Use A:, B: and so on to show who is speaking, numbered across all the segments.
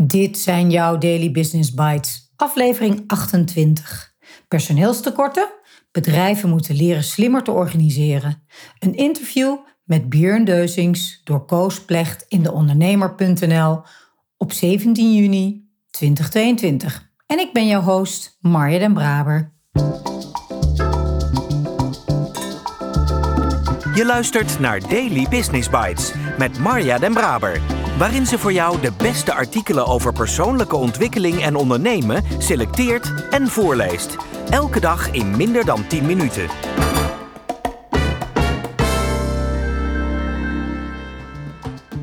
A: Dit zijn jouw Daily Business Bites, aflevering 28. Personeelstekorten? Bedrijven moeten leren slimmer te organiseren. Een interview met Björn Deuzings door Koos Plecht in de ondernemer.nl op 17 juni 2022. En ik ben jouw host, Marja den Braber.
B: Je luistert naar Daily Business Bites met Marja den Braber waarin ze voor jou de beste artikelen over persoonlijke ontwikkeling en ondernemen selecteert en voorleest. Elke dag in minder dan 10 minuten.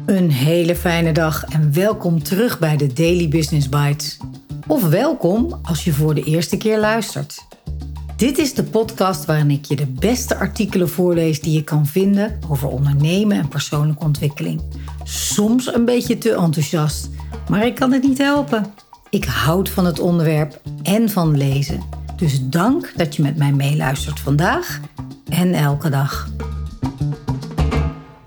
A: Een hele fijne dag en welkom terug bij de Daily Business Bites. Of welkom als je voor de eerste keer luistert. Dit is de podcast waarin ik je de beste artikelen voorlees die je kan vinden over ondernemen en persoonlijke ontwikkeling. Soms een beetje te enthousiast, maar ik kan het niet helpen. Ik houd van het onderwerp en van lezen. Dus dank dat je met mij meeluistert vandaag en elke dag.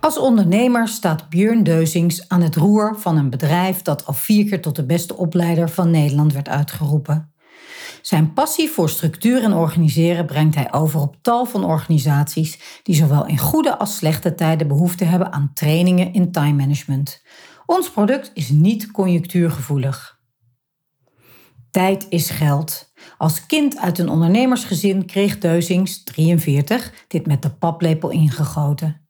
A: Als ondernemer staat Björn Deuzings aan het roer van een bedrijf dat al vier keer tot de beste opleider van Nederland werd uitgeroepen. Zijn passie voor structuur en organiseren brengt hij over op tal van organisaties die zowel in goede als slechte tijden behoefte hebben aan trainingen in time management. Ons product is niet conjunctuurgevoelig. Tijd is geld. Als kind uit een ondernemersgezin kreeg Deuzings, 43, dit met de paplepel ingegoten.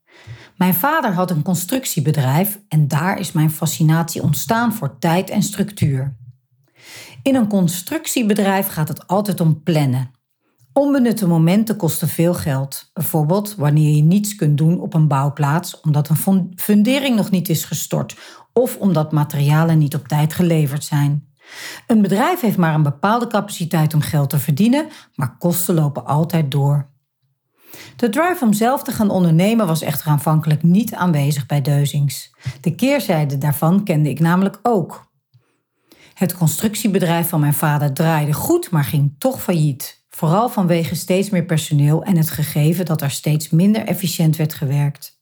A: Mijn vader had een constructiebedrijf en daar is mijn fascinatie ontstaan voor tijd en structuur. In een constructiebedrijf gaat het altijd om plannen. Onbenutte momenten kosten veel geld. Bijvoorbeeld wanneer je niets kunt doen op een bouwplaats omdat een fundering nog niet is gestort of omdat materialen niet op tijd geleverd zijn. Een bedrijf heeft maar een bepaalde capaciteit om geld te verdienen, maar kosten lopen altijd door. De drive om zelf te gaan ondernemen was echter aanvankelijk niet aanwezig bij Deuzings. De keerzijde daarvan kende ik namelijk ook. Het constructiebedrijf van mijn vader draaide goed, maar ging toch failliet. Vooral vanwege steeds meer personeel en het gegeven dat er steeds minder efficiënt werd gewerkt.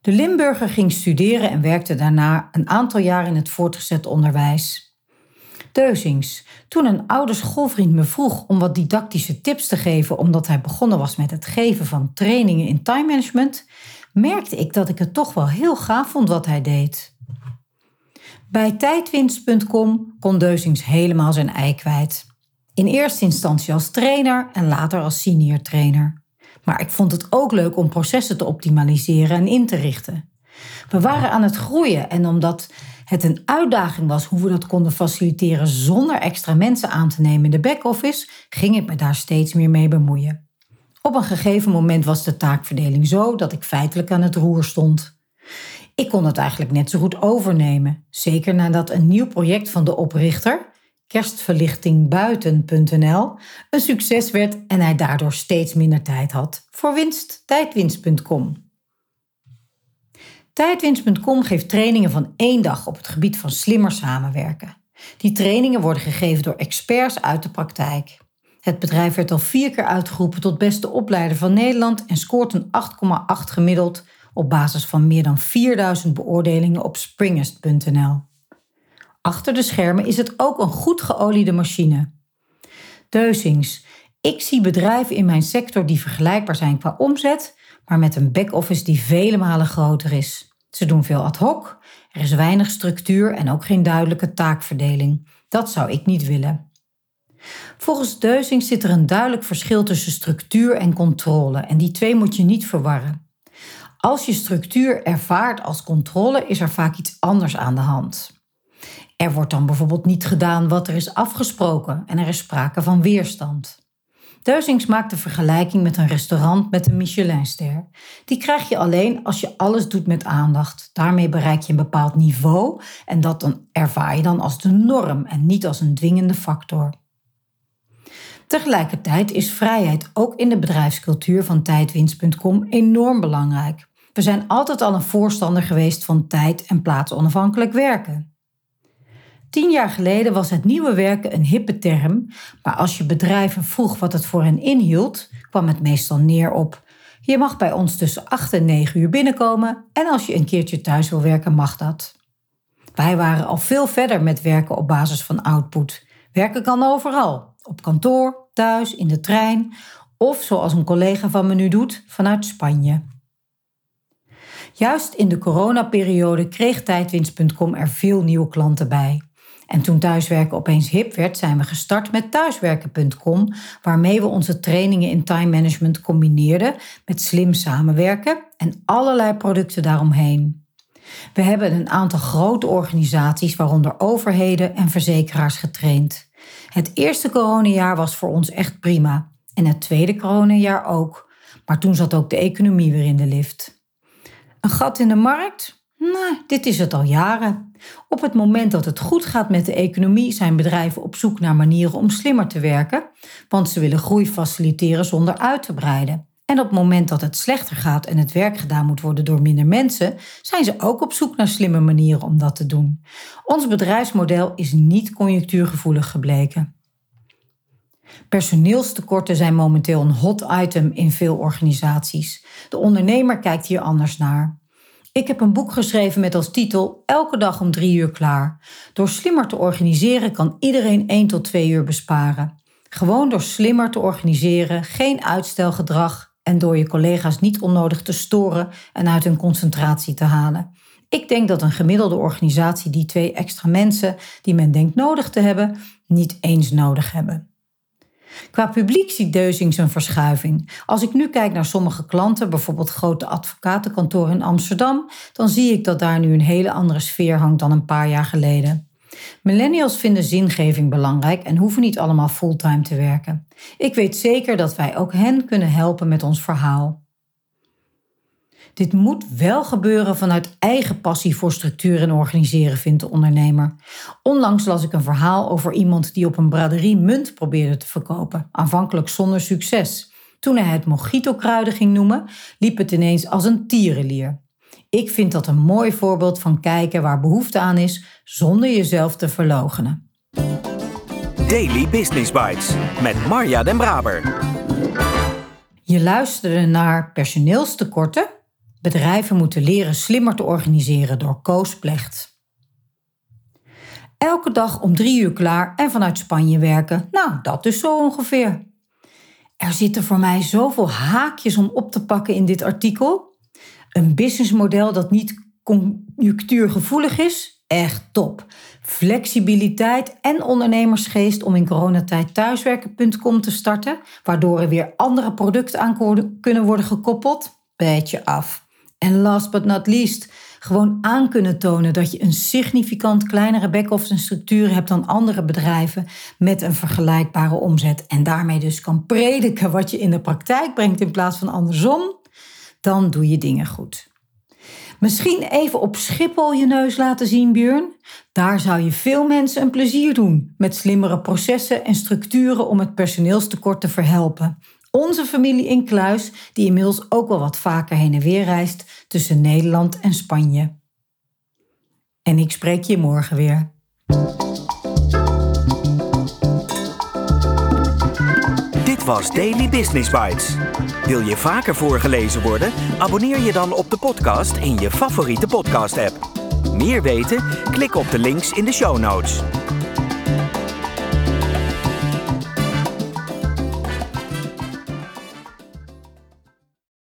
A: De Limburger ging studeren en werkte daarna een aantal jaar in het voortgezet onderwijs. Deuzings, toen een oude schoolvriend me vroeg om wat didactische tips te geven omdat hij begonnen was met het geven van trainingen in time management, merkte ik dat ik het toch wel heel gaaf vond wat hij deed. Bij tijdwinst.com kon Deuzings helemaal zijn ei kwijt. In eerste instantie als trainer en later als senior trainer. Maar ik vond het ook leuk om processen te optimaliseren en in te richten. We waren aan het groeien en omdat het een uitdaging was hoe we dat konden faciliteren zonder extra mensen aan te nemen in de back-office, ging ik me daar steeds meer mee bemoeien. Op een gegeven moment was de taakverdeling zo dat ik feitelijk aan het roer stond. Ik kon het eigenlijk net zo goed overnemen. Zeker nadat een nieuw project van de oprichter, kerstverlichtingbuiten.nl, een succes werd en hij daardoor steeds minder tijd had voor winst, tijdwinst.com. Tijdwinst.com geeft trainingen van één dag op het gebied van slimmer samenwerken. Die trainingen worden gegeven door experts uit de praktijk. Het bedrijf werd al vier keer uitgeroepen tot beste opleider van Nederland en scoort een 8,8 gemiddeld op basis van meer dan 4000 beoordelingen op springest.nl. Achter de schermen is het ook een goed geoliede machine. Deuzings. Ik zie bedrijven in mijn sector die vergelijkbaar zijn qua omzet, maar met een back-office die vele malen groter is. Ze doen veel ad hoc, er is weinig structuur en ook geen duidelijke taakverdeling. Dat zou ik niet willen. Volgens Deuzings zit er een duidelijk verschil tussen structuur en controle en die twee moet je niet verwarren. Als je structuur ervaart als controle, is er vaak iets anders aan de hand. Er wordt dan bijvoorbeeld niet gedaan wat er is afgesproken en er is sprake van weerstand. Deuzings maakt de vergelijking met een restaurant met een Michelinster. Die krijg je alleen als je alles doet met aandacht. Daarmee bereik je een bepaald niveau en dat ervaar je dan als de norm en niet als een dwingende factor. Tegelijkertijd is vrijheid ook in de bedrijfscultuur van tijdwinst.com enorm belangrijk. We zijn altijd al een voorstander geweest van tijd en plaatsonafhankelijk werken. Tien jaar geleden was het nieuwe werken een hippe term, maar als je bedrijven vroeg wat het voor hen inhield, kwam het meestal neer op: je mag bij ons tussen 8 en 9 uur binnenkomen en als je een keertje thuis wil werken, mag dat. Wij waren al veel verder met werken op basis van output. Werken kan overal. Op kantoor, thuis, in de trein of zoals een collega van me nu doet, vanuit Spanje. Juist in de coronaperiode kreeg tijdwinst.com er veel nieuwe klanten bij. En toen thuiswerken opeens hip werd, zijn we gestart met thuiswerken.com, waarmee we onze trainingen in time management combineerden met slim samenwerken en allerlei producten daaromheen. We hebben een aantal grote organisaties, waaronder overheden en verzekeraars, getraind. Het eerste coronajaar was voor ons echt prima en het tweede coronajaar ook. Maar toen zat ook de economie weer in de lift. Een gat in de markt? Nou, dit is het al jaren. Op het moment dat het goed gaat met de economie zijn bedrijven op zoek naar manieren om slimmer te werken, want ze willen groei faciliteren zonder uit te breiden. En op het moment dat het slechter gaat en het werk gedaan moet worden door minder mensen, zijn ze ook op zoek naar slimme manieren om dat te doen. Ons bedrijfsmodel is niet conjunctuurgevoelig gebleken. Personeelstekorten zijn momenteel een hot item in veel organisaties. De ondernemer kijkt hier anders naar. Ik heb een boek geschreven met als titel Elke dag om drie uur klaar. Door slimmer te organiseren kan iedereen 1 tot 2 uur besparen. Gewoon door slimmer te organiseren, geen uitstelgedrag en door je collega's niet onnodig te storen en uit hun concentratie te halen. Ik denk dat een gemiddelde organisatie die twee extra mensen die men denkt nodig te hebben, niet eens nodig hebben. Qua publiek ziet Deuzing zijn verschuiving. Als ik nu kijk naar sommige klanten, bijvoorbeeld grote advocatenkantoren in Amsterdam, dan zie ik dat daar nu een hele andere sfeer hangt dan een paar jaar geleden. Millennials vinden zingeving belangrijk en hoeven niet allemaal fulltime te werken. Ik weet zeker dat wij ook hen kunnen helpen met ons verhaal. Dit moet wel gebeuren vanuit eigen passie voor structuur en organiseren, vindt de ondernemer. Onlangs las ik een verhaal over iemand die op een braderie munt probeerde te verkopen, aanvankelijk zonder succes. Toen hij het mojito-kruiden ging noemen, liep het ineens als een tierenlier. Ik vind dat een mooi voorbeeld van kijken waar behoefte aan is, zonder jezelf te verlogenen.
B: Daily Business Bites met Marja Den Braber.
A: Je luisterde naar personeelstekorten Bedrijven moeten leren slimmer te organiseren door Koos Plecht. Elke dag om drie uur klaar en vanuit Spanje werken. Nou, dat is zo ongeveer. Er zitten voor mij zoveel haakjes om op te pakken in dit artikel. Een businessmodel dat niet conjunctuurgevoelig is, echt top. Flexibiliteit en ondernemersgeest om in coronatijd thuiswerken.com te starten, waardoor er weer andere producten aan kunnen worden gekoppeld, beetje af. En last but not least, gewoon aan kunnen tonen dat je een significant kleinere back-office structuur hebt dan andere bedrijven met een vergelijkbare omzet. En daarmee dus kan prediken wat je in de praktijk brengt in plaats van andersom. Dan doe je dingen goed. Misschien even op Schiphol je neus laten zien, Björn. Daar zou je veel mensen een plezier doen met slimmere processen en structuren om het personeelstekort te verhelpen. Onze familie in Kluis, die inmiddels ook wel wat vaker heen en weer reist tussen Nederland en Spanje. En ik spreek je morgen weer.
B: Dit was Daily Business Bites. Wil je vaker voorgelezen worden? Abonneer je dan op de podcast in je favoriete podcast-app. Meer weten? Klik op de links in de show notes.